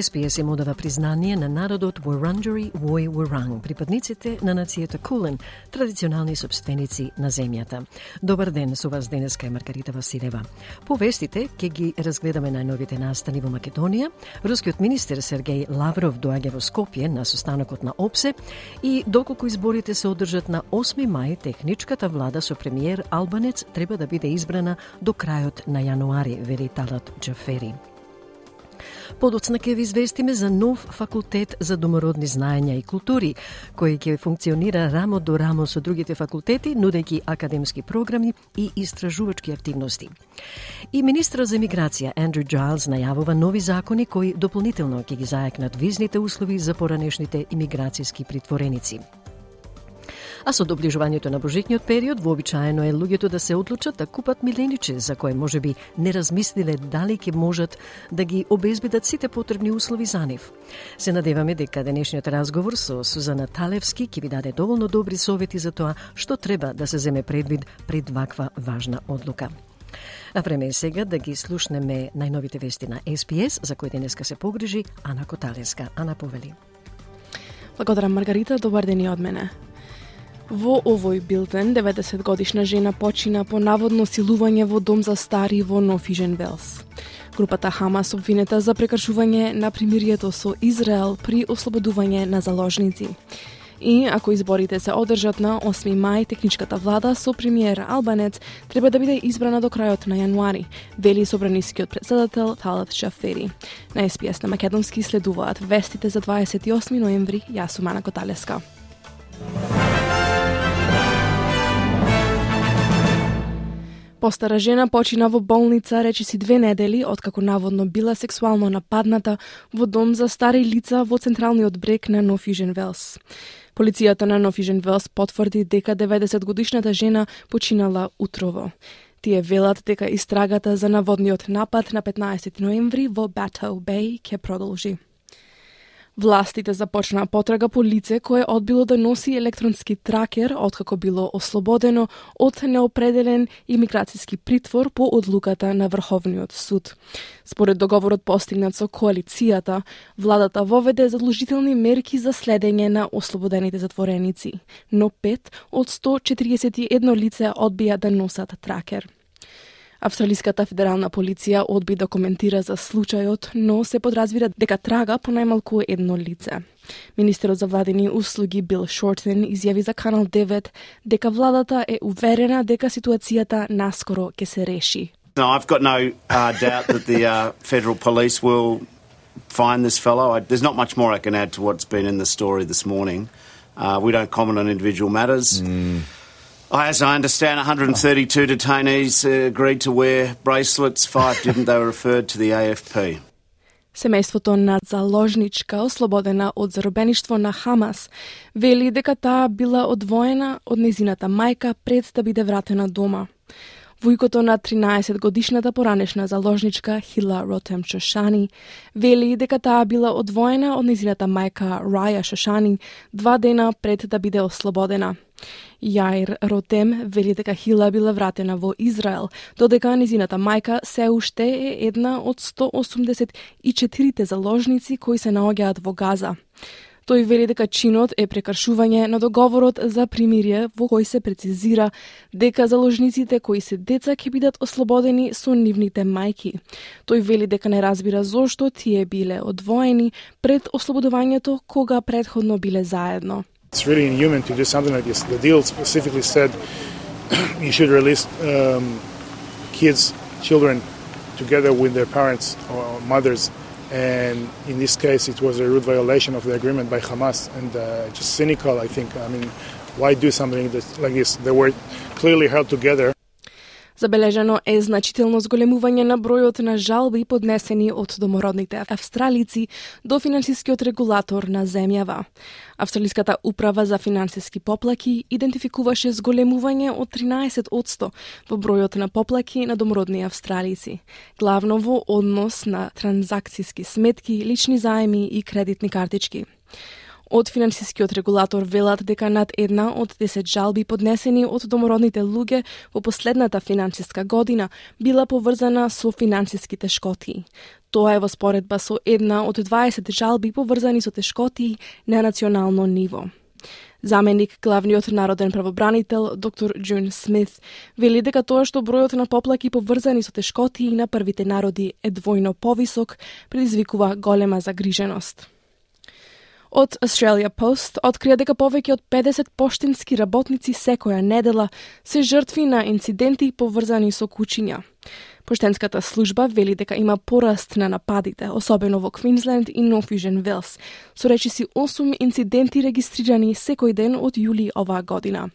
СПС им одава признание на народот Wurundjeri Вој Wurrung, припадниците на нацијата Кулен, традиционални собственици на земјата. Добар ден, со вас денеска е Маргарита Василева. По вестите ќе ги разгледаме најновите настани во Македонија. Рускиот министер Сергеј Лавров доаѓа во Скопје на состанокот на ОПСЕ и доколку изборите се одржат на 8 мај, техничката влада со премиер Албанец треба да биде избрана до крајот на јануари, вели Талат Джафери. Подоцна ќе ви известиме за нов факултет за домородни знаења и култури, кој ќе функционира рамо до рамо со другите факултети, нудејќи академски програми и истражувачки активности. И министрот за миграција Андрю Джайлс најавува нови закони кои дополнително ќе ги зајакнат визните услови за поранешните имиграцијски притвореници. А со доближувањето на божичниот период, вообичаено е луѓето да се одлучат да купат миленичи, за кои може би не размислиле дали ќе можат да ги обезбедат сите потребни услови за нив. Се надеваме дека денешниот разговор со Сузана Талевски ќе ви даде доволно добри совети за тоа што треба да се земе предвид пред ваква важна одлука. А време е сега да ги слушнеме најновите вести на СПС, за кои денеска се погрижи Ана Коталеска. Ана Повели. Благодарам, Маргарита. Добар ден и од мене. Во овој билтен, 90 годишна жена почина по наводно силување во дом за стари во Нофижен Велс. Групата Хамас обвинета за прекршување на примирието со Израел при ослободување на заложници. И ако изборите се одржат на 8 мај, техничката влада со премиер Албанец треба да биде избрана до крајот на јануари, вели собранискиот председател Талат Шафери. На СПС на Македонски следуваат вестите за 28 ноември. Јас сум Ана Коталеска. Постара жена почина во болница речиси две недели откако наводно била сексуално нападната во дом за стари лица во централниот брег на Нофижен Велс. Полицијата на Нофижен Велс потврди дека 90 годишната жена починала утрово. Тие велат дека истрагата за наводниот напад на 15 ноември во Батоу Бей ќе продолжи. Властите започнаа потрага по лице кое одбило да носи електронски тракер откако било ослободено од неопределен имиграцијски притвор по одлуката на Врховниот суд. Според договорот постигнат со коалицијата, владата воведе задолжителни мерки за следење на ослободените затвореници, но 5 од 141 лице одбија да носат тракер. Австралиската федерална полиција одби да коментира за случајот, но се подразбира дека трага по најмалку едно лице. Министерот за владени услуги Бил Шортен изјави за Канал 9 дека владата е уверена дека ситуацијата наскоро ќе се реши. No, I've got no uh, doubt that the uh, federal police will find this fellow. I, there's not much more I can add to what's been in the story this morning. Uh, we don't comment on individual matters. Mm. As I understand, 132 detainees uh, agreed to wear bracelets. Five didn't. They were referred to the AFP. Семејството на заложничка, ослободена од заробеништво на Хамас, вели дека таа била одвоена од незината мајка пред да биде вратена дома. Вујкото на 13 годишната поранешна заложничка Хила Ротем Шошани вели дека таа била одвоена од незината мајка Раја Шошани два дена пред да биде ослободена. Јаир Ротем вели дека Хила била вратена во Израел, додека низината мајка се уште е една од 184 заложници кои се наоѓаат во Газа. Тој вели дека чинот е прекршување на договорот за примирие во кој се прецизира дека заложниците кои се деца ќе бидат ослободени со нивните мајки. Тој вели дека не разбира зошто тие биле одвоени пред ослободувањето кога предходно биле заедно. It's really inhuman to do something like this. The deal specifically said you should release um, kids, children, together with their parents or mothers. And in this case, it was a rude violation of the agreement by Hamas and uh, just cynical, I think. I mean, why do something like this? They were clearly held together. Забележано е значително зголемување на бројот на жалби поднесени од домородните австралици до финансискиот регулатор на земјава. Австралиската управа за финансиски поплаки идентификуваше зголемување од 13% во бројот на поплаки на домородни австралици, главно во однос на транзакцијски сметки, лични заеми и кредитни картички. Од финансискиот регулатор велат дека над една од 10 жалби поднесени од домородните луѓе во последната финансиска година била поврзана со финансиски тешкоти. Тоа е во споредба со една од 20 жалби поврзани со тешкоти на национално ниво. Заменик главниот народен правобранител доктор Джун Смит вели дека тоа што бројот на поплаки поврзани со тешкоти на првите народи е двојно повисок, предизвикува голема загриженост. Од Australia Post открија дека повеќе од 50 поштински работници секоја недела се жртви на инциденти поврзани со кучиња. Поштенската служба вели дека има пораст на нападите, особено во Квинсленд и Нов Южен Велс, со речиси 8 инциденти регистрирани секој ден од јули оваа година.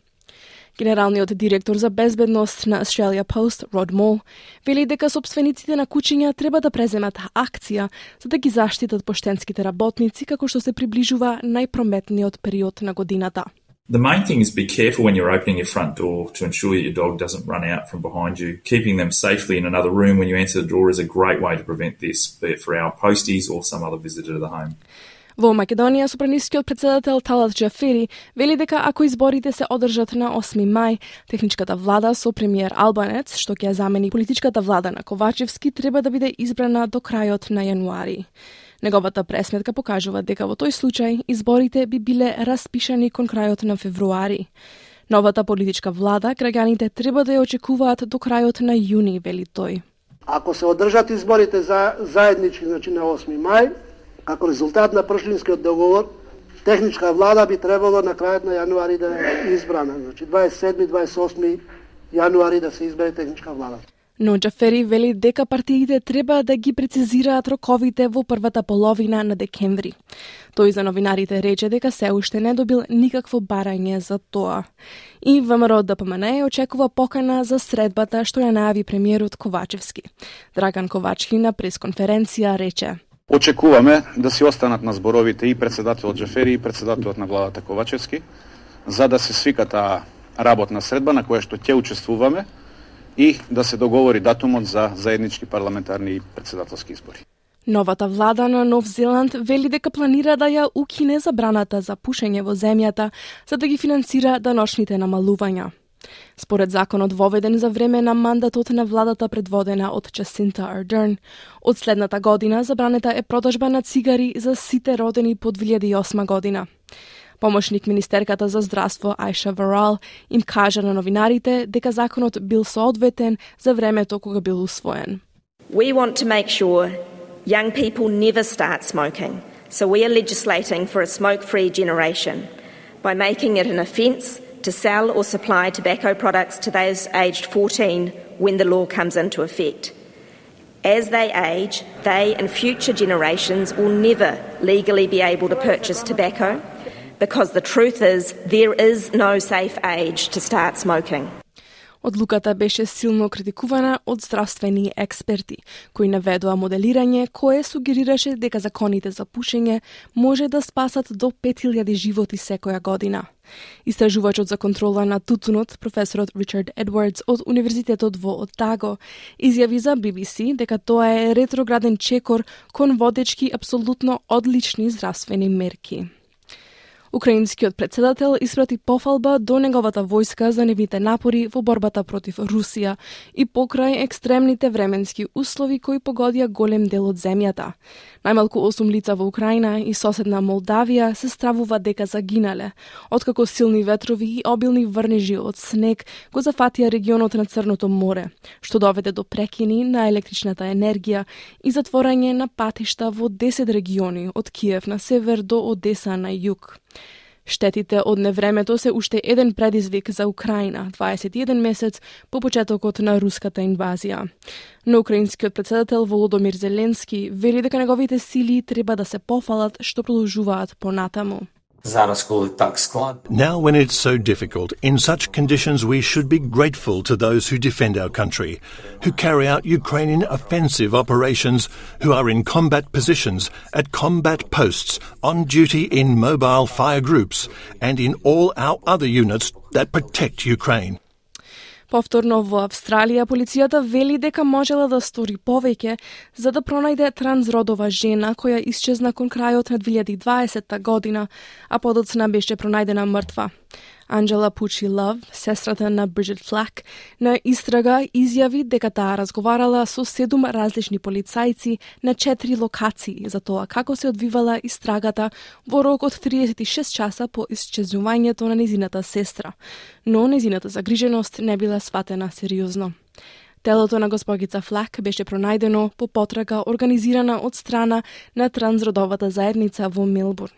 Генералниот директор за безбедност на Australia Post, Род Мол, вели дека собствениците на кучиња треба да преземат акција за да ги заштитат поштенските работници како што се приближува најпрометниот период на годината. The main thing is be careful when you're opening your front door to ensure that your dog doesn't run out from behind you. Keeping them safely in another room when you answer the door is a great way to prevent this, be it for our posties or some other visitor to the home. Во Македонија, сопранискиот председател Талат Джафери вели дека ако изборите се одржат на 8 мај, техничката влада со премиер Албанец, што ќе замени политичката влада на Ковачевски, треба да биде избрана до крајот на јануари. Неговата пресметка покажува дека во тој случај изборите би биле распишани кон крајот на февруари. Новата политичка влада граѓаните треба да ја очекуваат до крајот на јуни, вели тој. Ако се одржат изборите за заеднички, значи на 8 мај, како резултат на Пршлинскиот договор, техничка влада би требало на крајот на јануари да е избрана. Значи 27-28 јануари да се избере техничка влада. Но Джафери вели дека партиите треба да ги прецизираат роковите во првата половина на декември. Тој за новинарите рече дека се уште не добил никакво барање за тоа. И ВМРО ДПМН очекува покана за средбата што ја најави премиерот Ковачевски. Драган Ковачки на пресконференција рече Очекуваме да си останат на зборовите и председателот Джафери и председателот на владата Ковачевски за да се свика таа работна средба на која што ќе учествуваме и да се договори датумот за заеднички парламентарни и председателски избори. Новата влада на Нов Зеланд вели дека планира да ја укине забраната за пушење во земјата за да ги финансира даношните намалувања. Според законот воведен за време на мандатот на владата предводена од Часинта Ардерн, од следната година забранета е продажба на цигари за сите родени по 2008 година. Помошник министерката за здравство Ајша Варал им кажа на новинарите дека законот бил соодветен за времето кога бил усвоен. We want to make sure young people never start smoking, so we are legislating for a smoke-free generation by making it an offence to sell or supply tobacco products to those aged 14 when the law comes into effect. As they age, they and future generations will never legally be able to purchase tobacco because the truth is there is no safe age to start smoking. Одлуката беше силно критикувана од здравствени експерти, кои наведоа моделирање кое сугерираше дека законите за пушење може да спасат до 5000 животи секоја година. Истражувачот за контрола на тутунот, професорот Ричард Едвардс од Универзитетот во Отаго, изјави за BBC дека тоа е ретрограден чекор кон водечки абсолютно одлични здравствени мерки. Украинскиот председател испрати пофалба до неговата војска за нивните напори во борбата против Русија и покрај екстремните временски услови кои погодија голем дел од земјата. Најмалку 8 лица во Украина и соседна Молдавија се стравува дека загинале, откако силни ветрови и обилни врнежи од снег го зафатија регионот на Црното море, што доведе до прекини на електричната енергија и затворање на патишта во 10 региони од Киев на север до Одеса на југ. Штетите од невремето се уште еден предизвик за Украина, 21 месец по почетокот на руската инвазија. Но украинскиот председател Володомир Зеленски вели дека неговите сили треба да се пофалат што продолжуваат понатаму. Now, when it's so difficult, in such conditions, we should be grateful to those who defend our country, who carry out Ukrainian offensive operations, who are in combat positions, at combat posts, on duty in mobile fire groups, and in all our other units that protect Ukraine. Повторно во Австралија, полицијата вели дека можела да стори повеќе за да пронајде трансродова жена која исчезна кон крајот на 2020 година, а подоцна беше пронајдена мртва. Анджела Пучи Лав, сестрата на Бриджит Флак, на истрага изјави дека таа разговарала со седум различни полицајци на четири локации за тоа како се одвивала истрагата во рок од 36 часа по исчезнувањето на незината сестра, но незината загриженост не била сватена сериозно. Телото на госпогица Флак беше пронајдено по потрага организирана од страна на трансродовата заедница во Мелбурн.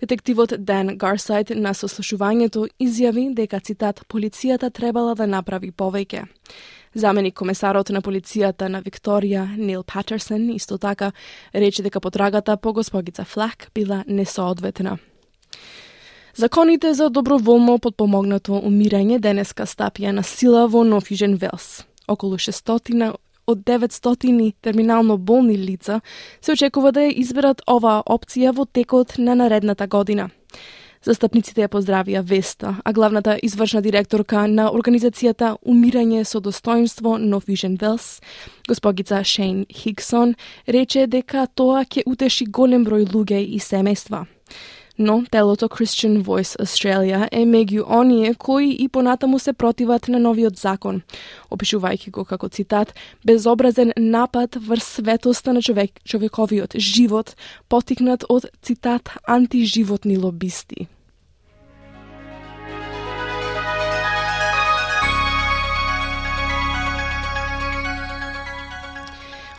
Детективот Дан Гарсайт на сослушувањето изјави дека цитат полицијата требала да направи повеќе. Заменик комесарот на полицијата на Викторија, Нил Патерсон, исто така, рече дека потрагата по госпогица Флак била несоодветна. Законите за доброволно подпомогнато умирање денеска стапија на сила во Нов Велс. Околу 600 од 900 терминално болни лица се очекува да ја изберат оваа опција во текот на наредната година. Застапниците ја поздравија Веста, а главната извршна директорка на организацијата Умирање со достоинство No Vision Wells, госпогица Шейн Хигсон, рече дека тоа ќе утеши голем број луѓе и семејства но телото Christian Voice Australia е меѓу оние кои и понатаму се противат на новиот закон, опишувајќи го како цитат безобразен напад врз светоста на човек, човековиот живот, потикнат од цитат антиживотни лобисти.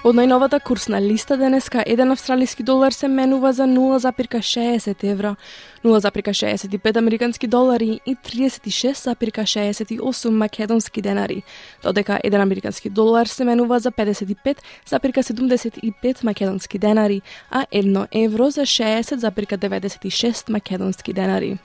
Од најновата курсна листа денеска, еден австралиски долар се менува за 0,60 евра, 0,65 американски долари и 36,68 македонски денари, додека еден американски долар се менува за 55,75 македонски денари, а едно евро за 60,96 македонски денари.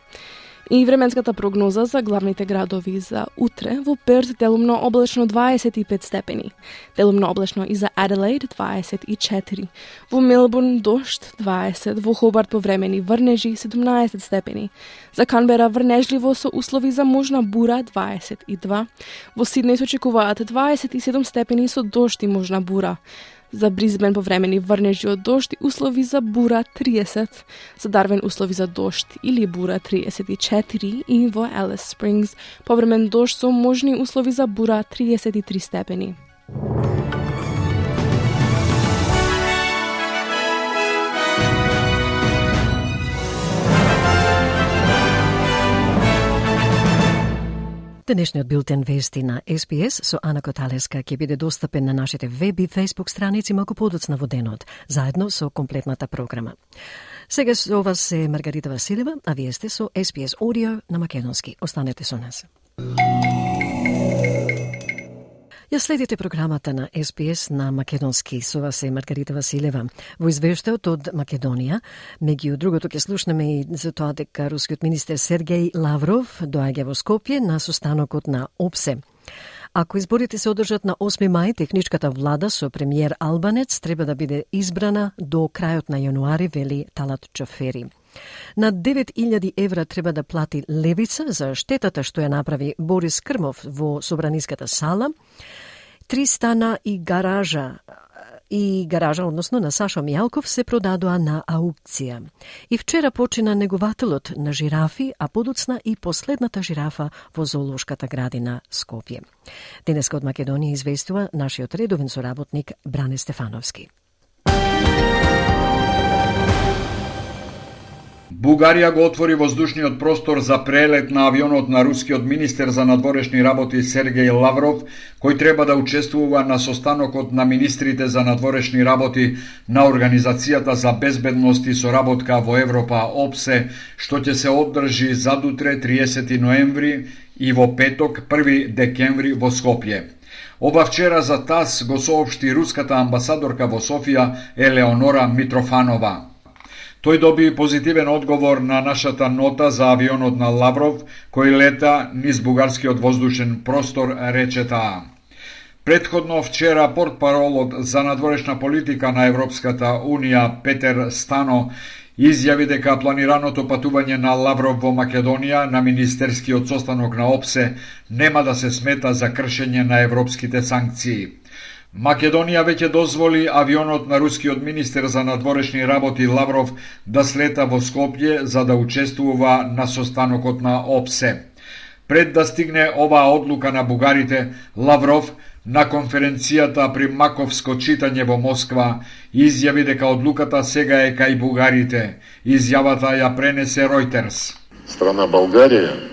И временската прогноза за главните градови за утре во Перт делумно облачно 25 степени, делумно облачно и за Аделаид 24, во Мелбурн дошт 20, во Хобарт повремени врнежи 17 степени, за Канбера врнежливо со услови за можна бура 22, во Сиднеј се очекуваат 27 степени со дошт и можна бура, За Бризбен повремени врнежи од дошт и услови за бура 30, за Дарвен услови за дошт или бура 34 и во Елес Спрингс повремен дошт со можни услови за бура 33 степени. Денешниот билтен вести на СПС со Ана Коталеска ќе биде достапен на нашите веб и фейсбук страници малку подоцна во денот, заедно со комплетната програма. Сега со вас е Маргарита Василева, а вие сте со СПС Audio на Македонски. Останете со нас. Ја следите програмата на СПС на Македонски. Со вас е Маргарита Василева. Во извештајот од Македонија, меѓу другото ќе слушнеме и за тоа дека рускиот министер Сергеј Лавров доаѓа во Скопје на состанокот на ОПСЕ. Ако изборите се одржат на 8 мај, техничката влада со премиер Албанец треба да биде избрана до крајот на јануари, вели Талат Чафери. На 9000 евра треба да плати Левица за штетата што ја направи Борис Крмов во Собраниската сала. Три стана и гаража и гаража, односно на Сашо Мијалков, се продадоа на аукција. И вчера почина негователот на жирафи, а подоцна и последната жирафа во зоолошката градина Скопје. Денеска од Македонија известува нашиот редовен соработник Бране Стефановски. Бугарија го отвори воздушниот простор за прелет на авионот на рускиот министер за надворешни работи Сергеј Лавров, кој треба да учествува на состанокот на министрите за надворешни работи на Организацијата за безбедност и соработка во Европа ОПСЕ, што ќе се одржи задутре 30 ноември и во петок 1 декември во Скопје. Оба вчера за ТАС го соопшти руската амбасадорка во Софија Елеонора Митрофанова. Тој доби позитивен одговор на нашата нота за авионот на Лавров, кој лета низ бугарскиот воздушен простор, рече таа. Предходно вчера портпаролот за надворешна политика на Европската Унија Петер Стано изјави дека планираното патување на Лавров во Македонија на министерскиот состанок на ОПСЕ нема да се смета за кршење на европските санкции. Македонија веќе дозволи авионот на рускиот министер за надворешни работи Лавров да слета во Скопје за да учествува на состанокот на ОПСЕ. Пред да стигне оваа одлука на бугарите, Лавров на конференцијата при Маковско читање во Москва изјави дека одлуката сега е кај бугарите. Изјавата ја пренесе Ројтерс. Страна Болгарија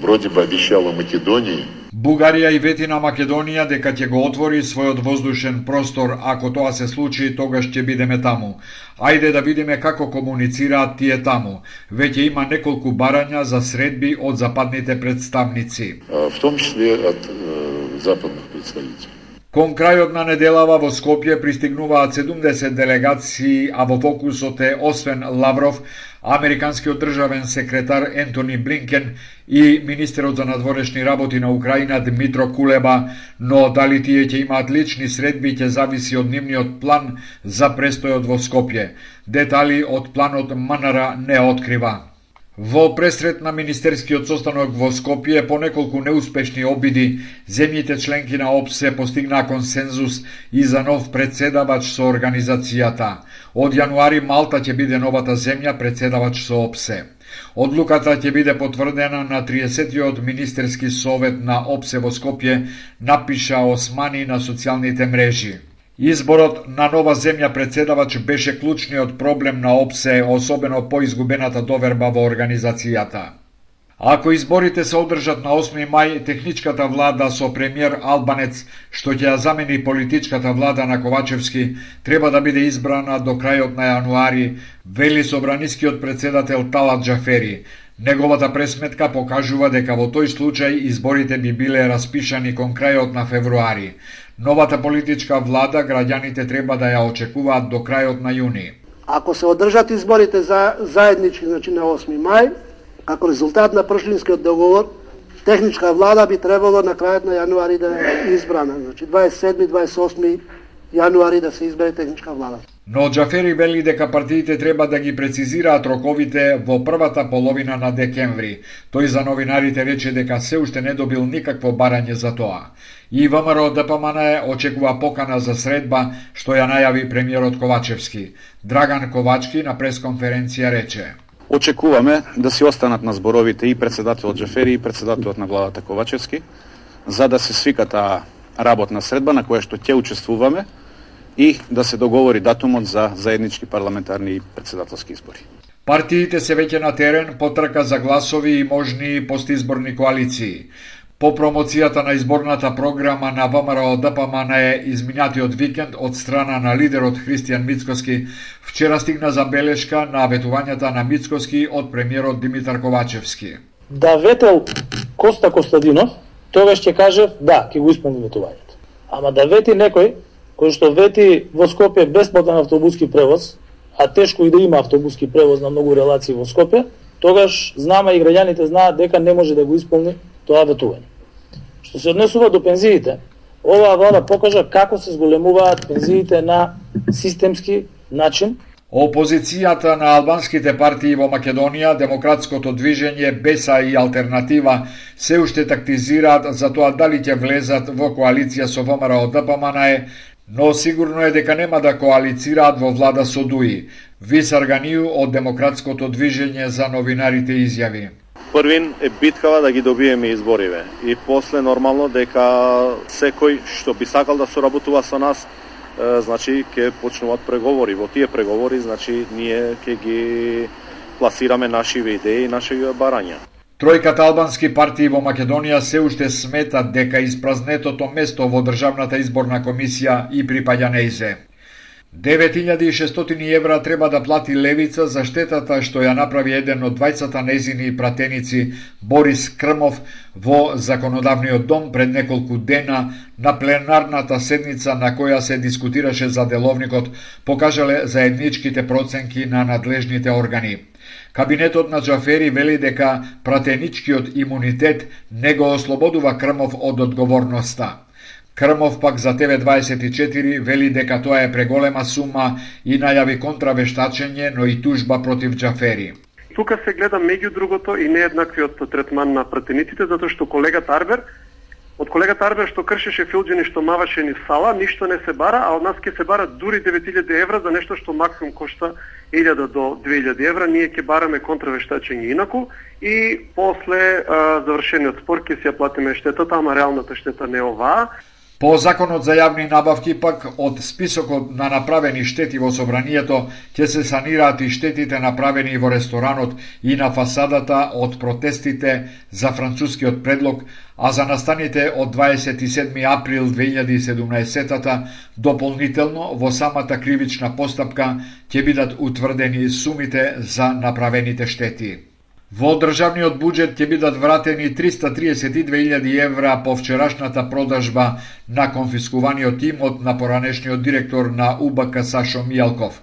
вроде бы обещала Македонии Бугарија и вети на Македонија дека ќе го отвори својот воздушен простор, ако тоа се случи, тогаш ќе бидеме таму. Ајде да видиме како комуницираат тие таму. Веќе има неколку барања за средби од западните представници. В том числе од западних представителей. Кон крајот на неделава во Скопје пристигнуваат 70 делегации, а во фокусот е освен Лавров, Американскиот државен секретар Ентони Блинкен и министерот за надворешни работи на Украина Дмитро Кулеба, но дали тие ќе имаат лични средби ќе зависи од нивниот план за престојот во Скопје. Детали од планот МНР не открива. Во пресрет на министерскиот состанок во Скопје по неколку неуспешни обиди, земјите членки на ОПСЕ постигнаа консензус и за нов председавач со организацијата. Од јануари Малта ќе биде новата земја председавач со ОПСЕ. Одлуката ќе биде потврдена на 30-тиот министерски совет на ОПСЕ во Скопје, напиша Османи на социјалните мрежи. Изборот на нова земја председавач беше клучниот проблем на ОПСЕ, особено по изгубената доверба во организацијата. Ако изборите се одржат на 8 мај, техничката влада со премиер Албанец, што ќе ја замени политичката влада на Ковачевски, треба да биде избрана до крајот на јануари, вели собранискиот председател Талат Джафери. Неговата пресметка покажува дека во тој случај изборите би биле распишани кон крајот на февруари. Новата политичка влада граѓаните треба да ја очекуваат до крајот на јуни. Ако се одржат изборите за заеднички, значи на 8 мај, како резултат на Пршлинскиот договор, техничка влада би требало на крајот на јануари да е избрана. Значи 27-28 јануари да се избере техничка влада. Но Джафери вели дека партиите треба да ги прецизираат роковите во првата половина на декември. Тој за новинарите рече дека се уште не добил никакво барање за тоа. И ВМРО ДПМН очекува покана за средба, што ја најави премиерот Ковачевски. Драган Ковачки на пресконференција рече. Очекуваме да си останат на зборовите и председателот Джафери и председателот на владата Ковачевски, за да се свика таа работна средба на која што ќе учествуваме и да се договори датумот за заеднички парламентарни и председателски избори. Партиите се веќе на терен потрка за гласови и можни постизборни коалиции. По промоцијата на изборната програма на ВМРО ДПМН е изминатиот викенд од страна на лидерот Христијан Мицкоски, вчера стигна забелешка на ветувањата на Мицкоски од премиерот Димитар Ковачевски. Да ветел Коста Костадинов, тогаш ќе кажев да, ќе го исполни ветувањето. Ама да вети некој кој што вети во Скопје бесплатен автобуски превоз, а тешко и да има автобуски превоз на многу релации во Скопје, тогаш знаме и граѓаните знаат дека не може да го исполни тоа ветување. Што се однесува до пензиите, оваа влада покажа како се зголемуваат пензиите на системски начин, Опозицијата на албанските партии во Македонија, Демократското движење, Беса и Алтернатива се уште тактизираат за тоа дали ќе влезат во коалиција со ВМРО ДПМНЕ, но сигурно е дека нема да коалицираат во влада со ДУИ. Вис од Демократското движење за новинарите изјави. Првин е биткава да ги добиеме избориве и после нормално дека секој што би сакал да соработува со нас значи ќе почнуваат преговори. Во тие преговори значи ние ќе ги пласираме нашиве идеи и наши барања. Тројката албански партии во Македонија се уште сметат дека испразнетото место во Државната изборна комисија и припаѓа неизе. 9600 евра треба да плати Левица за штетата што ја направи еден од двајцата незини пратеници Борис Крмов во Законодавниот дом пред неколку дена на пленарната седница на која се дискутираше за деловникот, покажале заедничките проценки на надлежните органи. Кабинетот на Джафери вели дека пратеничкиот имунитет не го ослободува Крмов од одговорноста. Крмов пак за ТВ24 вели дека тоа е преголема сума и најави контравештачење, но и тужба против Джафери. Тука се гледа меѓу другото и нееднаквиот третман на пратениците, затоа што колегата Арбер Од колегата Арбер што кршеше филџини што маваше ни сала, ништо не се бара, а од нас ќе се бара дури 9000 евра за нешто што максимум кошта 1000 до 2000 евра. Ние ќе бараме контравештачење инаку и после а, завршениот спор ќе си ја платиме штетата, ама реалната штета не оваа. По законот за јавни набавки пак од списокот на направени штети во собранието ќе се санираат и штетите направени во ресторанот и на фасадата од протестите за францускиот предлог, а за настаните од 27 април 2017 дополнително во самата кривична постапка ќе бидат утврдени сумите за направените штети. Во државниот буџет ќе бидат вратени 332.000 евра по вчерашната продажба на конфискуваниот имот на поранешниот директор на УБК Сашо Мијалков.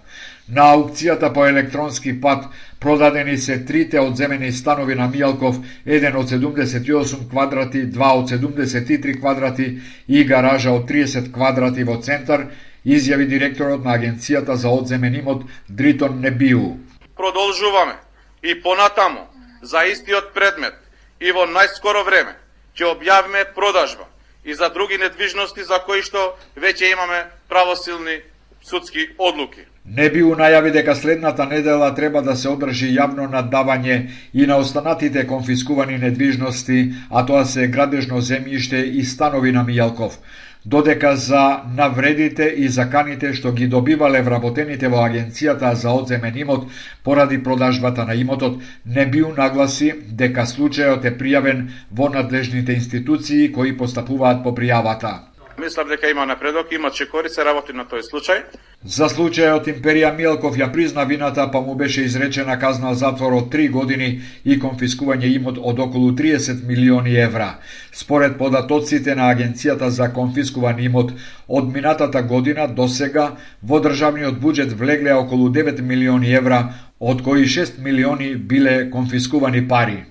На аукцијата по електронски пат продадени се трите одземени станови на Мијалков, еден од 78 квадрати, два од 73 квадрати и гаража од 30 квадрати во центар, изјави директорот на Агенцијата за одземен имот Дритон Небиу. Продолжуваме и понатаму за истиот предмет и во најскоро време ќе објавиме продажба и за други недвижности за кои што веќе имаме правосилни судски одлуки. Не би најави дека следната недела треба да се одржи јавно наддавање и на останатите конфискувани недвижности, а тоа се градежно земјиште и станови на Мијалков додека за навредите и заканите што ги добивале вработените во агенцијата за одземен имот поради продажбата на имотот, не бил нагласи дека случајот е пријавен во надлежните институции кои постапуваат по пријавата. Мислам дека има напредок, има чекори, се работи на тој случај. За случајот Империја Милков ја призна вината, па му беше изречена казна затвор од 3 години и конфискување имот од околу 30 милиони евра. Според податоците на Агенцијата за конфискуван имот, од минатата година до сега во државниот буџет влегле околу 9 милиони евра, од кои 6 милиони биле конфискувани пари.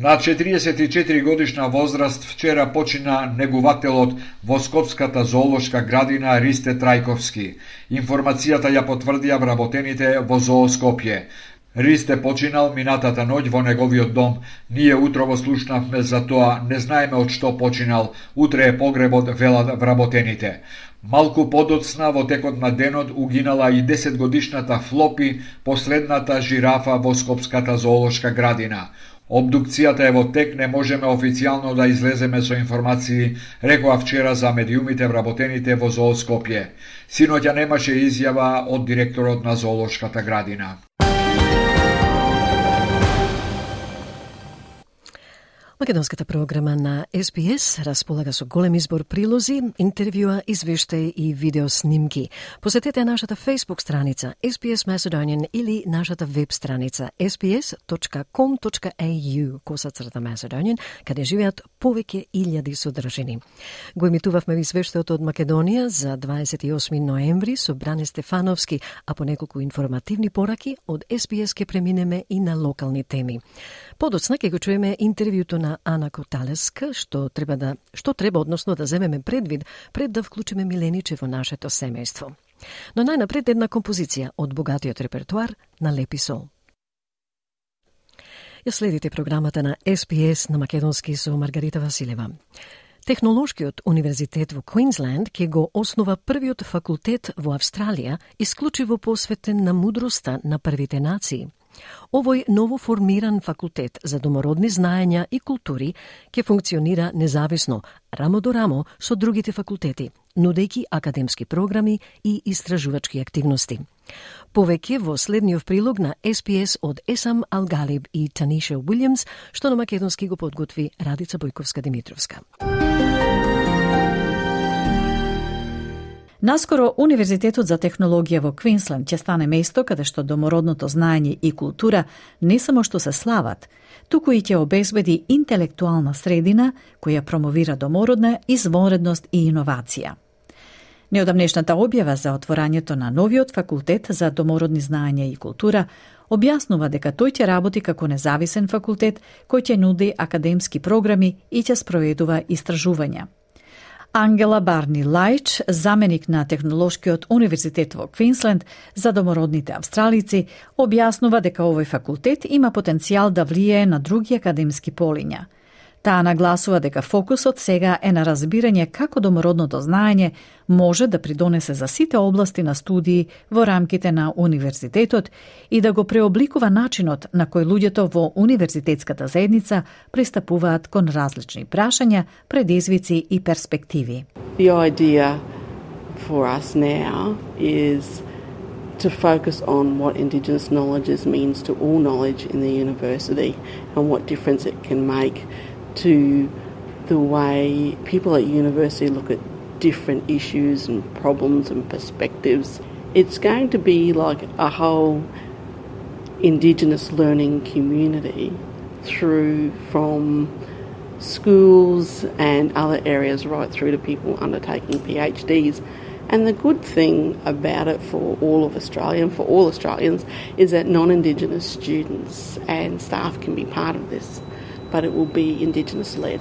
На 44 годишна возраст вчера почина негувателот во Скопската зоолошка градина Ристе Трајковски. Информацијата ја потврдија вработените во зооскопје. Ристе починал минатата ноќ во неговиот дом. Ние утрово слушнавме за тоа, не знаеме од што починал. Утре е погребот, велат вработените. Малку подоцна во текот на денот угинала и 10 годишната Флопи, последната жирафа во Скопската зоолошка градина. Обдукцијата е во тек, не можеме официјално да излеземе со информации, рекоа вчера за медиумите вработените во зооскопје. Синоќа немаше изјава од директорот на зоолошката градина. Македонската програма на СПС располага со голем избор прилози, интервјуа, извештаи и видео снимки. Посетете нашата Facebook страница SBS Macedonian или нашата веб страница sbs.com.au косацрта Macedonian, каде живеат повеќе илјади содржини. Го емитувавме извештајот од Македонија за 28 ноември со Бране Стефановски, а по неколку информативни пораки од SBS ке преминеме и на локални теми. Подоцна ќе го чуеме интервјуто на Ана Коталеска, што треба да што треба односно да земеме предвид пред да вклучиме Милениче во нашето семејство. Но најнапред една композиција од богатиот репертуар на Лепи Сол. Ја следите програмата на SPS на Македонски со Маргарита Василева. Технолошкиот универзитет во Квинсленд ќе го основа првиот факултет во Австралија, исклучиво посветен на мудроста на првите нации – Овој ново формиран факултет за домородни знаења и култури ќе функционира независно, рамо до рамо со другите факултети, нудејќи академски програми и истражувачки активности. Повеќе во следниот прилог на SPS од Есам Алгалиб и Таниша Уилјамс, што на македонски го подготви Радица Бојковска-Димитровска. Наскоро Универзитетот за технологија во Квинсленд ќе стане место каде што домородното знаење и култура не само што се слават, туку и ќе обезбеди интелектуална средина која промовира домородна извонредност и иновација. Неодамнешната објава за отворањето на новиот факултет за домородни знаења и култура објаснува дека тој ќе работи како независен факултет кој ќе нуди академски програми и ќе спроведува истражувања. Ангела Барни Лајч, заменик на Технолошкиот универзитет во Квинсленд за домородните австралици, објаснува дека овој факултет има потенцијал да влијае на други академски полиња – Таа нагласува дека фокусот сега е на разбирање како домородното знаење може да придонесе за сите области на студии во рамките на универзитетот и да го преобликува начинот на кој луѓето во универзитетската заедница пристапуваат кон различни прашања, предизвици и перспективи. The idea for us now is to focus on what Indigenous knowledge means to all knowledge in the university and what difference it can make to the way people at university look at different issues and problems and perspectives. It's going to be like a whole Indigenous learning community through from schools and other areas right through to people undertaking PhDs. And the good thing about it for all of Australia and for all Australians is that non Indigenous students and staff can be part of this but it will be indigenous led.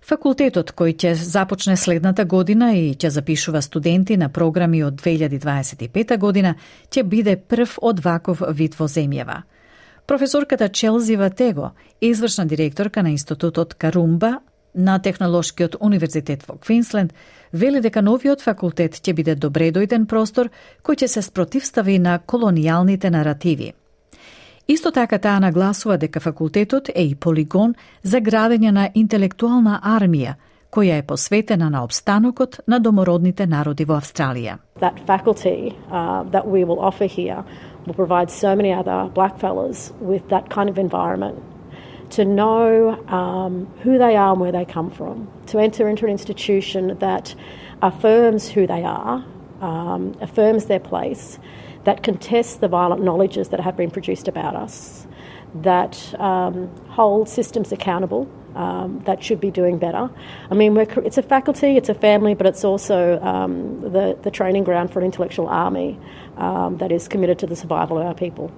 Факултетот кој ќе започне следната година и ќе запишува студенти на програми од 2025 година ќе биде прв од ваков вид во земјава. Професорката Челзи Ватего, извршна директорка на Институтот Карумба на Технолошкиот универзитет во Квинсленд, вели дека новиот факултет ќе биде добре дојден простор кој ќе се спротивстави на колонијалните наративи – Исто така таа нагласува дека факултетот е и полигон за градење на интелектуална армија, која е посветена на обстанокот на домородните народи во Австралија. That faculty uh, that we will offer here will provide so many other blackfellas with that kind of environment to know um, who they are and where they come from, to enter into an institution that affirms who they are, um, affirms their place, that contests the violent knowledges that have been produced about us, that um, hold systems accountable um, that should be doing better. I mean, it's a faculty, it's a family, but it's also um, the, the training ground for an intellectual army um, that is committed to the survival of our people.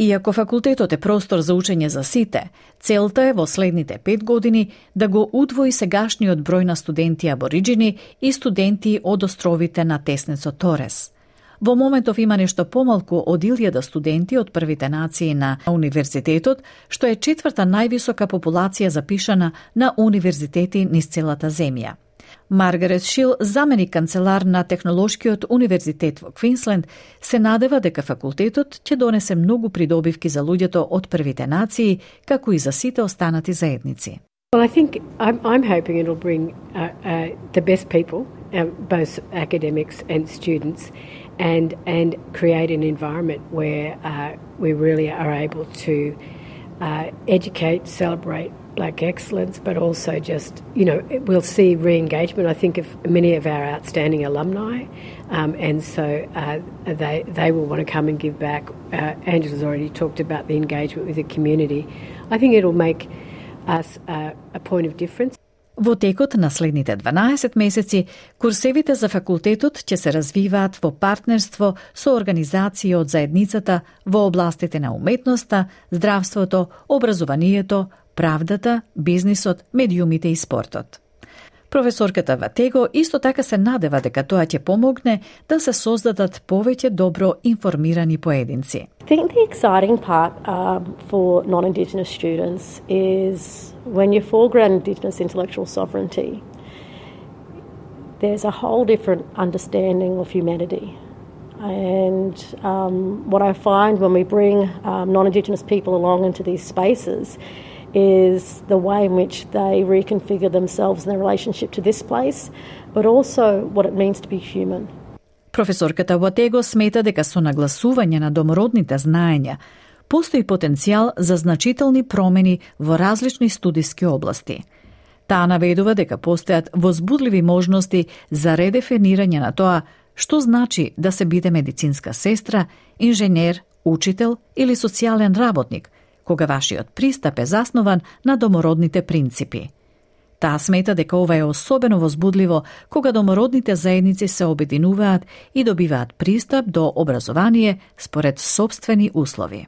Иако факултетот е простор за учење за сите, целта е во следните пет години да го удвои сегашниот број на студенти абориджини и студенти од островите на Теснецо Торес – Во моментов има нешто помалку од илјада студенти од првите нации на универзитетот, што е четврта највисока популација запишана на универзитети низ целата земја. Маргарет Шил, заменик канцелар на Технолошкиот универзитет во Квинсленд, се надева дека факултетот ќе донесе многу придобивки за луѓето од првите нации, како и за сите останати заедници. Well, I think I'm, I'm hoping it'll bring uh, uh, the best people, uh, both academics and students, and and create an environment where uh, we really are able to uh, educate, celebrate black excellence, but also just you know we'll see re-engagement. I think of many of our outstanding alumni, um, and so uh, they they will want to come and give back. Uh, Angela's already talked about the engagement with the community. I think it'll make us uh, a point of difference. Во текот на следните 12 месеци, курсевите за факултетот ќе се развиваат во партнерство со организации од заедницата во областите на уметноста, здравството, образованието, правдата, бизнисот, медиумите и спортот. Професорката Ватего исто така се надева дека тоа ќе помогне да се создадат повеќе добро информирани поединци. I think the exciting part um, for non-Indigenous students is when you foreground Indigenous intellectual sovereignty, there's a whole different understanding of humanity. And um, what I find when we bring um, non Indigenous people along into these spaces is the way in which they reconfigure themselves and their relationship to this place, but also what it means to be human. Професорката Ватего смета дека со нагласување на домородните знаења постои потенцијал за значителни промени во различни студиски области. Таа наведува дека постојат возбудливи можности за редефинирање на тоа што значи да се биде медицинска сестра, инженер, учител или социјален работник – кога вашиот пристап е заснован на домородните принципи. Таа смета дека ова е особено возбудливо кога домородните заедници се обединуваат и добиваат пристап до образование според собствени услови.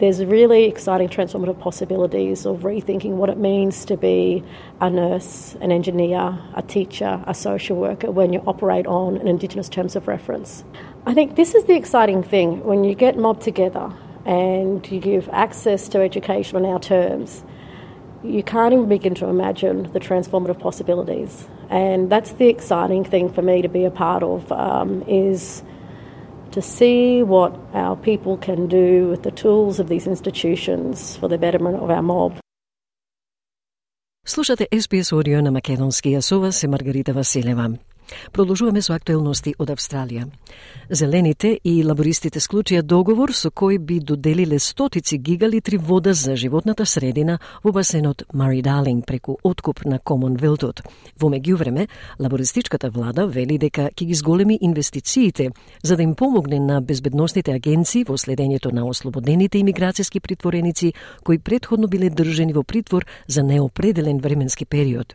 There's really exciting transformative possibilities of rethinking what it means to be a nurse, an engineer, a teacher, a social worker when you operate on an Indigenous terms of reference. I think this is the exciting thing when you get mobbed together and you give access to education on our terms. You can't even begin to imagine the transformative possibilities, and that's the exciting thing for me to be a part of. Um, is to see what our people can do with the tools of these institutions for the betterment of our mob. Слушате SBS Audio на Македонски, а со вас е Маргарита Василева. Продолжуваме со актуелности од Австралија. Зелените и лабористите склучија договор со кој би доделиле стотици гигалитри вода за животната средина во басенот Мари Далинг преку откуп на Комонвелтот. Во меѓувреме, лабористичката влада вели дека ќе ги зголеми инвестициите за да им помогне на безбедносните агенции во следењето на ослободените имиграцијски притвореници кои предходно биле држени во притвор за неопределен временски период.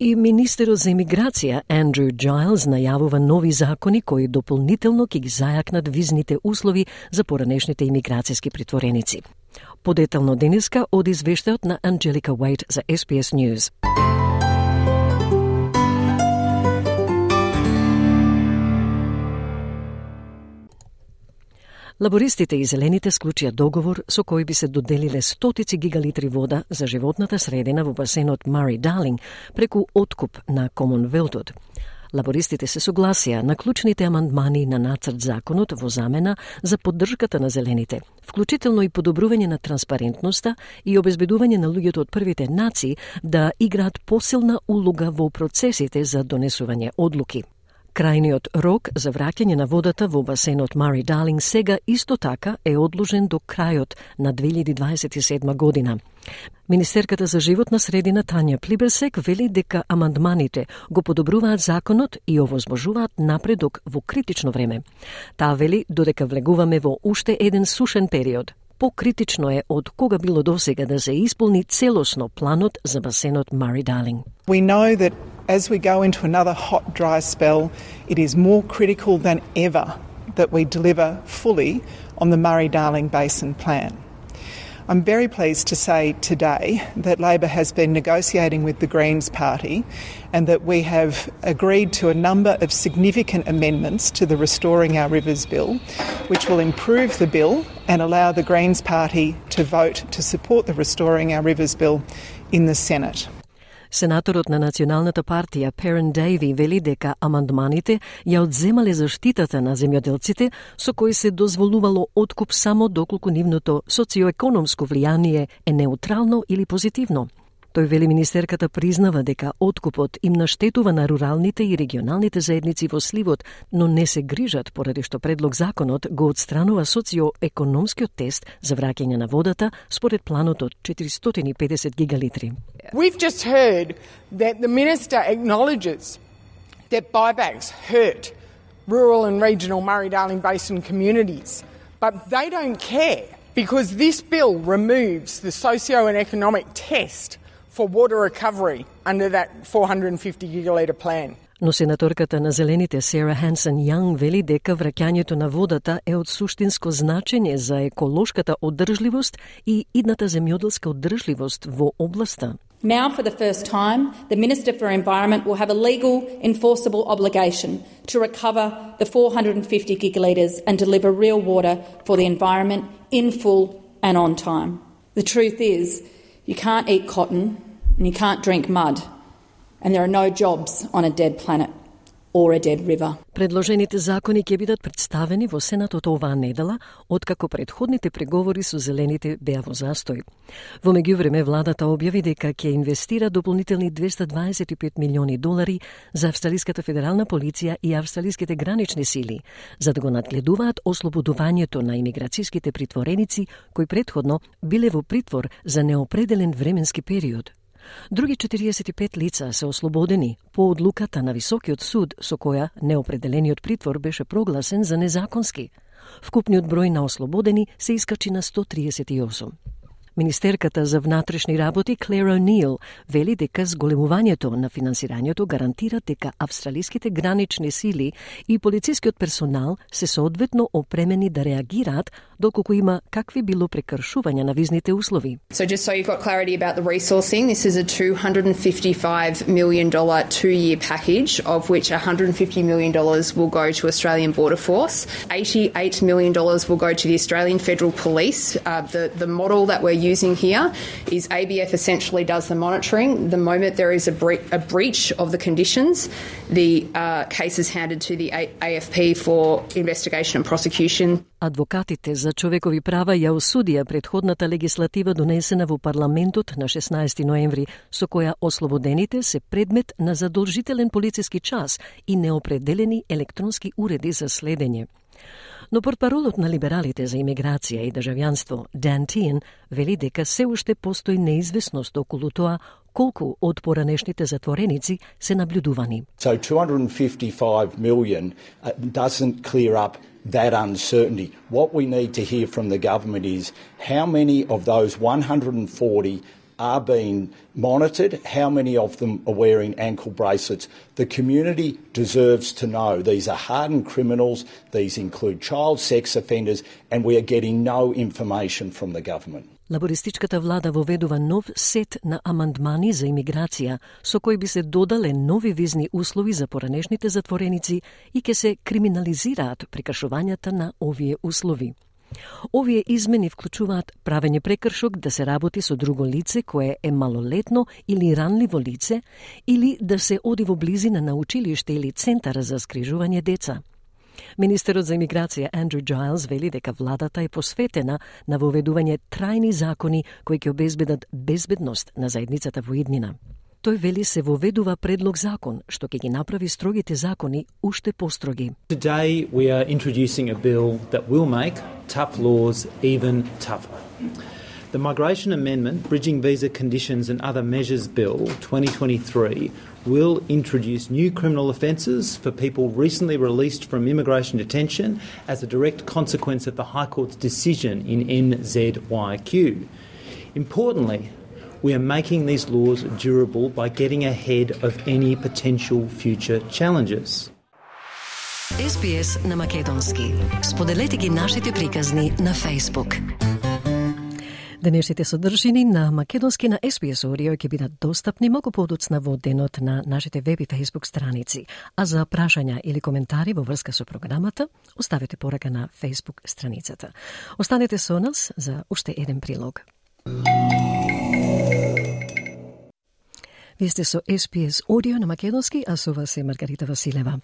И министерот за имиграција Андрю Джайлз најавува нови закони кои дополнително ќе ги зајакнат визните услови за поранешните имиграцијски притвореници. Подетално денеска од извештајот на Анджелика Уайт за SPS News. Лабористите и зелените склучија договор со кој би се доделиле стотици гигалитри вода за животната средина во басенот Мари Далинг преку откуп на Комонвелтот. Лабористите се согласија на клучните амандмани на нацрт законот во замена за поддршката на зелените, вклучително и подобрување на транспарентноста и обезбедување на луѓето од првите нации да играат посилна улога во процесите за донесување одлуки. Крајниот рок за враќање на водата во басенот Мари Далинг сега исто така е одложен до крајот на 2027 година. Министерката за животна средина Тања Плиберсек вели дека амандманите го подобруваат законот и овозможуваат напредок во критично време. Таа вели додека влегуваме во уште еден сушен период, покритично е од кога било досега да се исполни целосно планот за басенот Мари Далинг. We know that as we go into another hot, dry spell, it is more critical than ever that we deliver fully on the Murray Darling Basin Plan. I'm very pleased to say today that Labor has been negotiating with the Greens Party and that we have agreed to a number of significant amendments to the Restoring Our Rivers Bill, which will improve the bill and allow the Greens Party to vote to support the Restoring Our Rivers Bill in the Senate. Сенаторот на Националната партија Перен Дейви вели дека амандманите ја одземале заштитата на земјоделците со кои се дозволувало откуп само доколку нивното социоекономско влијание е неутрално или позитивно. Тој вели министерката признава дека откупот им наштетува на руралните и регионалните заедници во сливот, но не се грижат поради што предлог законот го отстранува социоекономскиот тест за враќање на водата според планот од 450 гигалитри. We've just heard that the minister acknowledges that buybacks hurt rural and regional Murray-Darling Basin communities, but they don't care because this bill removes the socio and economic test for water recovery under that 450 gigalitre plan. Но сенаторката на Зелените Сера Хансен Јанг вели дека враќањето на водата е од суштинско значење за еколошката одржливост и идната земјоделска одржливост во областа. Now, for the first time, the Minister for Environment will have a legal, enforceable obligation to recover the 450 gigalitres and deliver real water for the environment in full and on time. The truth is, you can't eat cotton and you can't drink mud, and there are no jobs on a dead planet. Or a dead river. Предложените закони ќе бидат представени во Сенатот оваа недела, откако предходните преговори со зелените беа во застој. Во меѓувреме, владата објави дека ќе инвестира дополнителни 225 милиони долари за Австралиската федерална полиција и австралиските гранични сили, за да го надгледуваат ослободувањето на имиграцијските притвореници кои предходно биле во притвор за неопределен временски период. Други 45 лица се ослободени по одлуката на Високиот суд со која неопределениот притвор беше прогласен за незаконски. Вкупниот број на ослободени се искачи на 138. Министерката за внатрешни работи Клера Нил вели дека зголемувањето на финансирањето гарантира дека австралиските гранични сили и полицискиот персонал се соодветно опремени да реагираат доколку има какви било прекршувања на визните услови. So just so you've got clarity about the resourcing, this is a $255 million two-year package of which $150 million will go to Australian Border Force, $88 million will go to the Australian Federal Police. Uh, the, the model that we're using here is ABF essentially does the monitoring. The moment there is a, bre- a breach of the conditions, the uh, case is handed to the a- AFP for investigation and prosecution. Адвокатите за човекови права ја осудија предходната легислатива донесена во парламентот на 16 ноември, со која ослободените се предмет на задолжителен полициски час и неопределени електронски уреди за следење. Но портпаролот на либералите за имиграција и државјанство, Дан Тиен, вели дека се уште постои неизвестност околу тоа колку од поранешните затвореници се наблюдувани. So 255 million uh, doesn't clear up that uncertainty. What we need to hear from the government is how many of those 140 are being monitored, how many of them are wearing ankle bracelets. The community deserves to know these are hardened criminals, these include child sex offenders, and we are getting no information from the government. Лабористичката влада воведува нов сет на амандмани за имиграција, со кои би се додале нови визни услови за поранешните затвореници и ке се криминализираат прекршувањата на овие услови. Овие измени вклучуваат правење прекршок да се работи со друго лице кое е малолетно или ранливо лице или да се оди во близина на училиште или центар за скрижување деца. Министерот за имиграција Андрю Джайлс вели дека владата е посветена на воведување трајни закони кои ќе обезбедат безбедност на заедницата во иднина. Тој вели се воведува предлог закон што ќе ги направи строгите закони уште построги. Today we are introducing a bill that will make tough laws even tougher. The Migration Amendment, Bridging Visa Conditions and Other Measures Bill 2023 will introduce new criminal offences for people recently released from immigration detention as a direct consequence of the High Court's decision in NZYQ. Importantly, we are making these laws durable by getting ahead of any potential future challenges. SBS на Македонски. Споделете ги нашите приказни на Facebook. Денешните содржини на Македонски на SBS Audio ќе бидат достапни многу подоцна во денот на нашите веб и Facebook страници. А за прашања или коментари во врска со програмата, оставете порака на Facebook страницата. Останете со нас за уште еден прилог. Вие сте со SPS Audio на Македонски, а со вас е Маргарита Василева.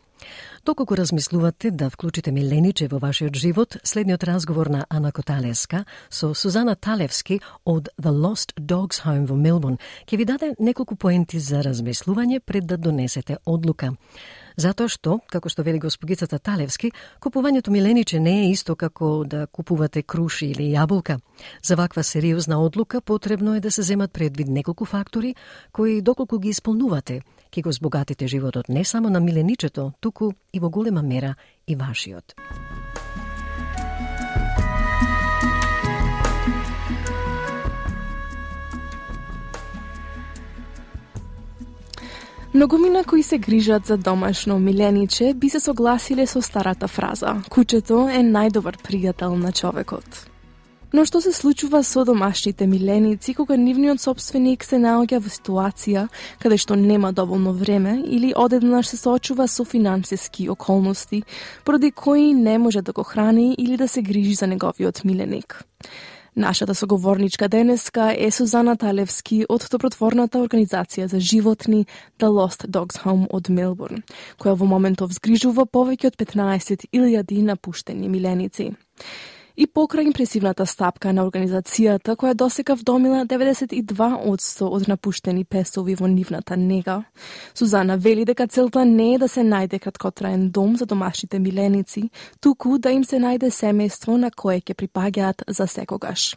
Доколку размислувате да вклучите Милениче во вашиот живот, следниот разговор на Ана Коталеска со Сузана Талевски од The Lost Dogs Home во Мелбон ќе ви даде неколку поенти за размислување пред да донесете одлука. Затоа што, како што вели господицата Талевски, купувањето милениче не е исто како да купувате круши или јаболка. За ваква сериозна одлука потребно е да се земат предвид неколку фактори кои доколку ги исполнувате, ќе го збогатите животот не само на миленичето, туку и во голема мера и вашиот. Многумина кои се грижат за домашно милениче би се согласиле со старата фраза «Кучето е најдобар пријател на човекот». Но што се случува со домашните миленици кога нивниот собственик се наоѓа во ситуација каде што нема доволно време или одеднаш се соочува со финансиски околности, поради кои не може да го храни или да се грижи за неговиот миленик? Нашата соговорничка денеска е Сузана Талевски од добротворната организација за животни The Lost Dogs Home од Мелбурн, која во моментов згрижува повеќе од 15.000 напуштени миленици. И покрај импресивната стапка на организацијата, која досека вдомила 92% од напуштени песови во нивната нега, Сузана вели дека целта не е да се најде краткотраен дом за домашните миленици, туку да им се најде семејство на кое ќе припаѓаат за секогаш.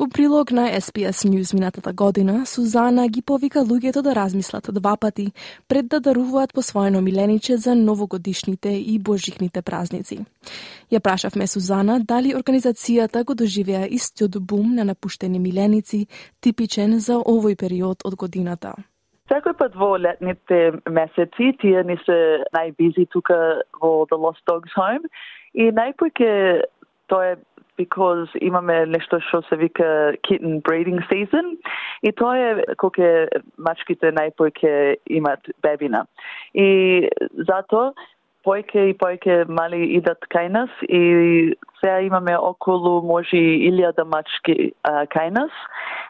Во прилог на SPS News минатата година, Сузана ги повика луѓето да размислат два пати пред да даруваат по посвоено милениче за новогодишните и божикните празници. Ја прашавме Сузана дали организацијата го доживеа истиот бум на напуштени миленици, типичен за овој период од годината. Секој пат во летните месеци, тие ни се најбизи тука во The Lost Dogs Home и најпојке тоа е because имаме нешто што се вика kitten breeding season и тоа е кога мачките најпојке имат бебина. И затоа појке и појке мали идат кај нас и сега имаме околу може илјада мачки а, кај нас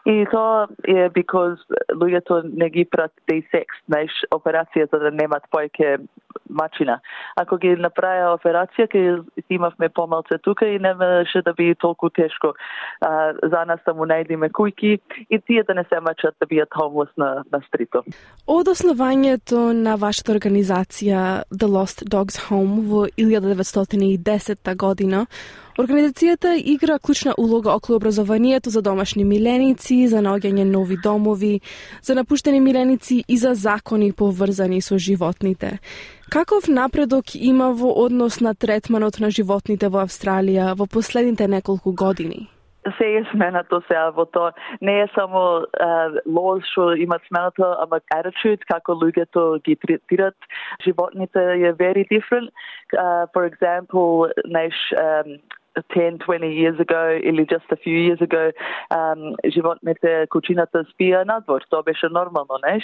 и тоа е because луѓето не ги прат day sex, знаеш, операција за да немат појке мачина. Ако ги направија операција, ке имавме помалце тука и немаше да би толку тешко а, за нас да му најдеме кујки и тие да не се мачат да бијат homeless на, на стрито. Од основањето на вашата организација The Lost Dogs Home во 1910 година, Организацијата игра клучна улога околу образованието за домашни миленици, за наоѓање нови домови, за напуштени миленици и за закони поврзани со животните. Каков напредок има во однос на третманот на животните во Австралија во последните неколку години? се е сменато сега во тоа. Не е само лоз што имат сменато, ама attitude, како луѓето ги третират животните е very different. Uh, for example, наш um, 10, 20 years ago или just a few years ago um, животните кучината спија надвор. Тоа беше нормално, неш?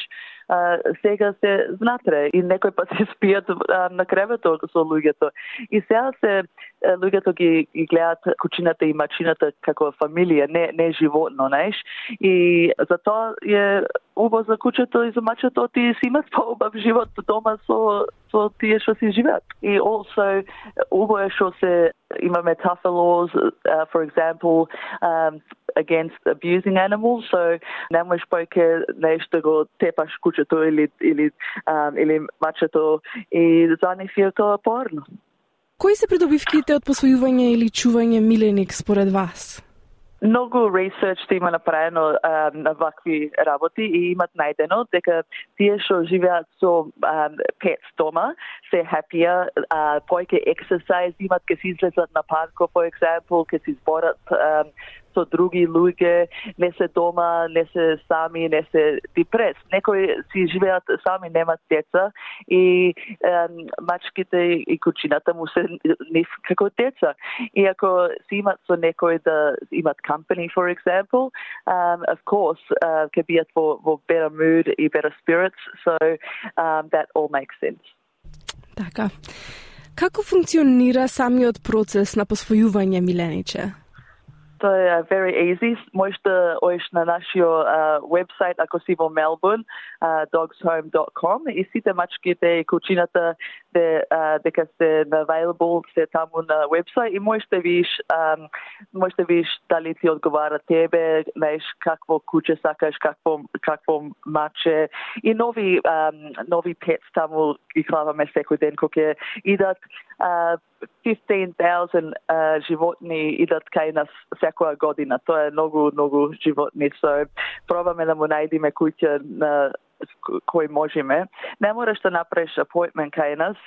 Uh, сега се внатре и некој пат се спијат uh, на кревето со луѓето. И сега се луѓето ги, ги гледаат кучината и мачината како фамилија, не, не животно, неш? И затоа е убаво за кучето и за мачето ти си имат поубав живот дома со со тие што си живеат. И also убаво е што се има tougher laws, uh, for example, um, against abusing animals. So nemoješ pojke нешто го тепаш кучето или или um, или мачето и за нив е тоа порно. Кои се придобивките од посвојување или чување миленик според вас? Многу ресерч има направено а, на вакви работи и имат најдено дека тие што живеат со а, пет дома се хапија, а, појке ексерсайз имат, ке се излезат на парко, for example, ке се зборат а, со други луѓе, не се дома, не се сами, не се депрес. Некои си живеат сами, немат деца и um, мачките и кучината му се нив како деца. И ако си имат со некој да имат company, for example, um, of course, uh, can be во, во better mood и better spirits, so um, that all makes sense. Така. Како функционира самиот процес на посвојување милениче? Тоа е very easy. Можеш да оиш на нашиот uh, вебсайт ако си во Мелбурн, uh, dogshome.com и сите мачките и кучината де, uh, дека се available се таму на вебсайт и можеш да видиш um, можеш да видиш дали ти одговара тебе, знаеш какво куче сакаш, какво какво маче и нови um, нови пет таму ги клаваме секој ден кога идат uh, 15,000 uh, животни идат кај нас секоја година. Тоа е многу, многу животни. So, пробаме да му најдиме куќа на кој можеме. Не мораш да направиш апојмент кај нас,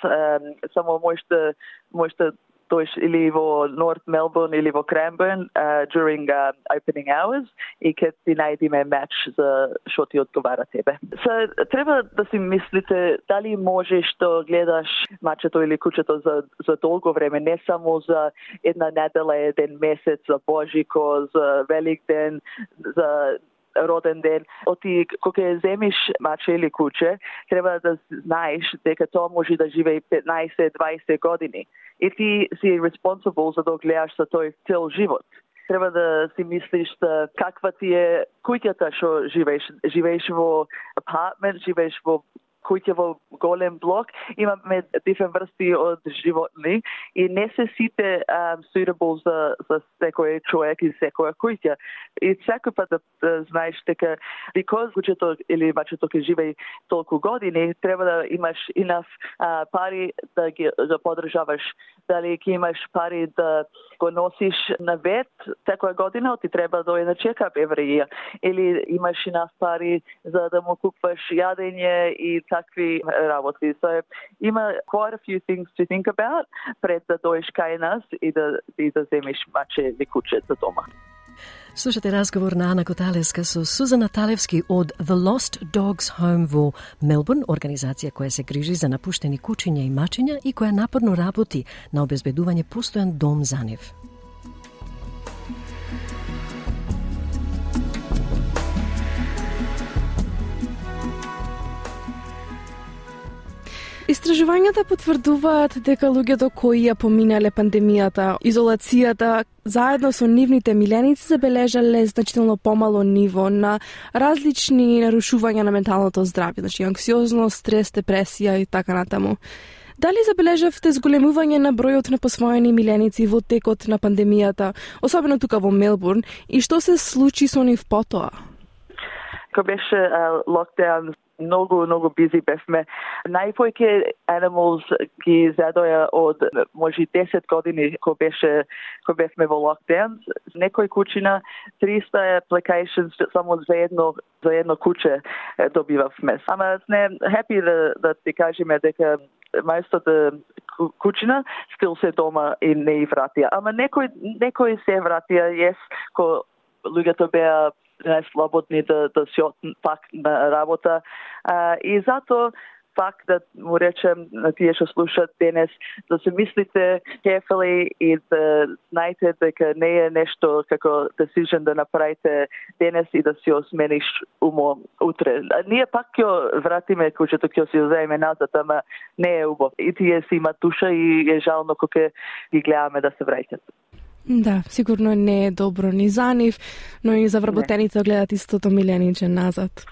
само можеш да, можеш да дојш или во Норт Мелбурн или во Cranbourne uh, during uh, opening hours и ке ти најдиме меч за што ти одговара тебе. Се треба да си мислите дали можеш да гледаш мачето или кучето за, за долго време, не само за една недела, еден месец, за Божико, за Велик ден, за роден ден. Оти кога земиш маче или куче, треба да знаеш дека тоа може да живее 15-20 години. И ти си responsible за да гледаш за тој цел живот треба да си мислиш да каква ти е куќата што живееш. Живееш во апартмент, живееш во куќа во голем блок, имаме дифен врсти од животни и не се сите um, suitable за, за секој човек и секоја куќа. И секој пат да, да знаеш дека because куќето или мачето ке живее толку години, треба да имаш инаф uh, пари да ги да подржаваш. Дали ќе имаш пари да го носиш на вет секоја година, ти треба да на чекап every. Или имаш инаф пари за да му купваш јадење и такви работи. So има quite a few things to think about пред да дојдеш кај нас и да, и да земеш маче или куче за дома. Слушате разговор на Ана Коталеска со Сузана Талевски од The Lost Dogs Home во Мелбурн, организација која се грижи за напуштени кучиња и мачиња и која напорно работи на обезбедување постојан дом за нив. Истражувањата потврдуваат дека луѓето кои ја поминале пандемијата, изолацијата, заедно со нивните миленици забележале значително помало ниво на различни нарушувања на менталното здравје, значи анксиозност, стрес, депресија и така натаму. Дали забележавте зголемување на бројот на посвоени миленици во текот на пандемијата, особено тука во Мелбурн, и што се случи со нив потоа? Кога беше локдаун, многу, многу бизи бевме. Најпојке animals ги задоја од може 10 години кога беше кога бевме во локдаун. Некој кучина 300 applications само за едно за едно куче добивавме. Ама сме happy да, да ти кажеме дека мајстото кучина стил се дома и не и вратија. Ама некој некој се вратија, yes, ко луѓето беа најслободни да, да си пак на работа. А, и затоа пак да му речем на тие што слушат денес да се мислите carefully и да знаете дека не е нешто како decision да направите денес и да си осмениш умо утре. А ние пак ќе вратиме кучето ќе си земеме назад, ама не е убаво. И тие си имат душа и е жално кога ги гледаме да се враќат. Да, сигурно не е добро ни за нив, но и за вработените да гледат истото милениче назад.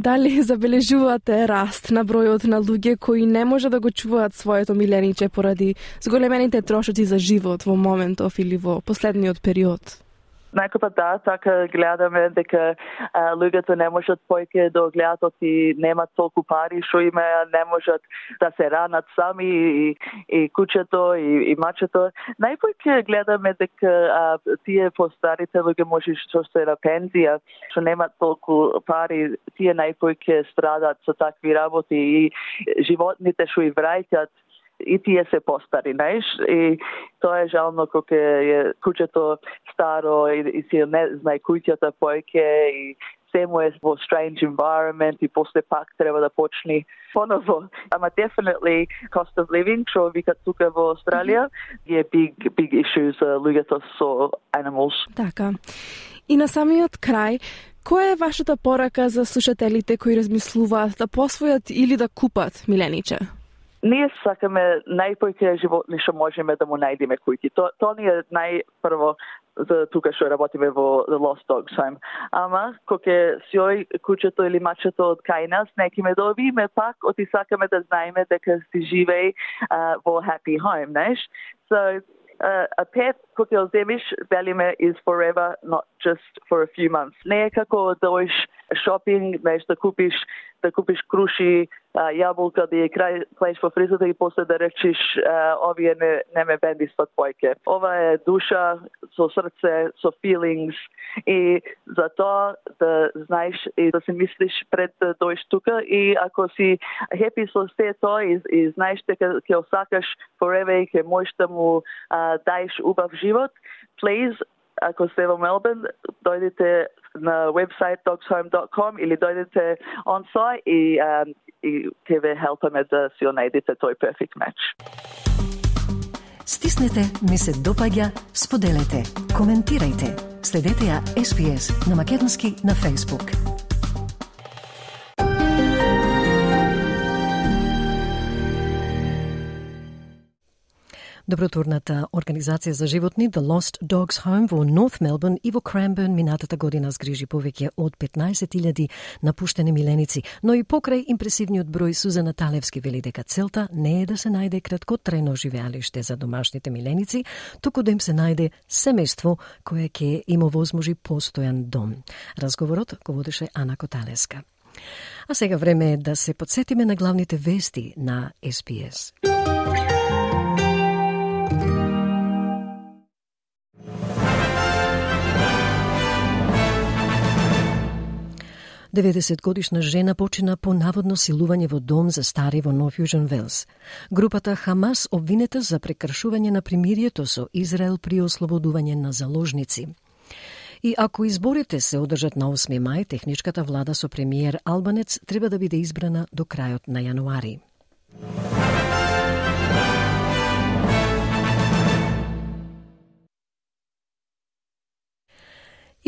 Дали забележувате раст на бројот на луѓе кои не може да го чуваат своето милениче поради зголемените трошоци за живот во моментов или во последниот период? Најкопа да, така гледаме дека а, луѓето не можат појке да гледат и немат толку пари што име не можат да се ранат сами и, и кучето и, и мачето. Најпојке гледаме дека а, тие постарите луѓе може што се на пензија, што немат толку пари, тие најпојке страдат со такви работи и животните што и враќат и тие се постари, знаеш, и тоа е жално кога е куќето старо и, и си не знае куќата појке и се му е во strange environment и после пак треба да почни поново. Ама definitely cost of living, што вика тука во Австралија, е big, big issue за луѓето со animals. Така. И на самиот крај, Која е вашата порака за слушателите кои размислуваат да посвојат или да купат милениче? Ние сакаме најпојке животни што можеме да му најдеме кујки. То, то ни е најпрво за тука што работиме во The Lost Dogs Home. Ама, кога си ој кучето или мачето од кај нас, неки ме добиме пак, оти сакаме да знаеме дека си живеј uh, во happy home, знаеш? So, uh, a pet кога ја земиш, велиме is forever, not just for a few months. Не е како да шопинг, знаеш, да купиш да купиш круши, јаболка, да ја крај, клаиш во фризата и после да речиш овие не, не ме бендистват појке. Ова е душа со срце, со feelings и за тоа да знаеш и да се мислиш пред да дојш тука и ако си happy со се тоа и, и знаеш дека ќе осакаш forever и ќе можеш да му а, даеш убав живот, please ако сте во Мелбурн, дојдете на вебсайт dogshome.com или дојдете онсај и, um, и ќе ве хелпаме да си најдете тој perfect match. Стиснете, ми се допаѓа, споделете, коментирајте. Следете ја SPS на Македонски на Facebook. Добротворната организација за животни The Lost Dogs Home во Норт Мелбурн и во Cranbourne минатата година згрижи повеќе од 15.000 напуштени миленици, но и покрај импресивниот број Сузана Талевски вели дека целта не е да се најде краткотрено живеалиште за домашните миленици, туку да им се најде семејство кое ќе им овозможи постојан дом. Разговорот го водеше Ана Коталеска. А сега време е да се подсетиме на главните вести на СПС. 90 годишна жена почина по наводно силување во дом за стари во Нов Южен Велс. Групата Хамас обвинета за прекршување на примирието со Израел при ослободување на заложници. И ако изборите се одржат на 8 мај, техничката влада со премиер Албанец треба да биде избрана до крајот на јануари.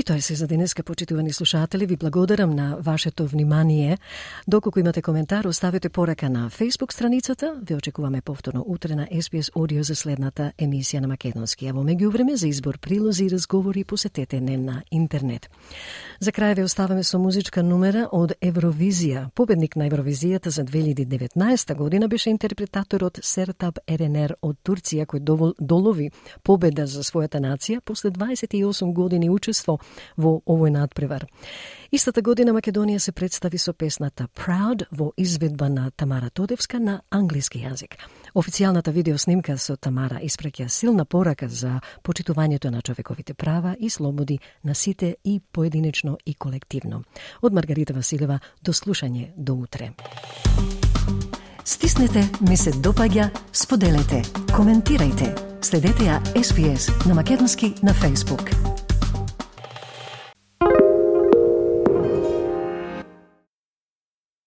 И тоа се за денеска, почитувани слушатели. Ви благодарам на вашето внимание. Доколку имате коментар, оставете порака на Facebook страницата. Ви очекуваме повторно утре на SBS Audio за следната емисија на Македонски. А во меѓувреме за избор прилози и разговори посетете не на интернет. За крај ве оставаме со музичка номера од Евровизија. Победник на Евровизијата за 2019 година беше интерпретаторот Сертаб Еренер од Турција, кој долови победа за својата нација после 28 години учество во овој надпревар. Истата година Македонија се представи со песната Proud во изведба на Тамара Тодевска на англиски јазик. Официјалната видеоснимка со Тамара испраќа силна порака за почитувањето на човековите права и слободи на сите и поединечно и колективно. Од Маргарита Василева до слушање до утре. Стиснете, ми се допаѓа, споделете, коментирајте. Следете ја SPS на Македонски на Facebook.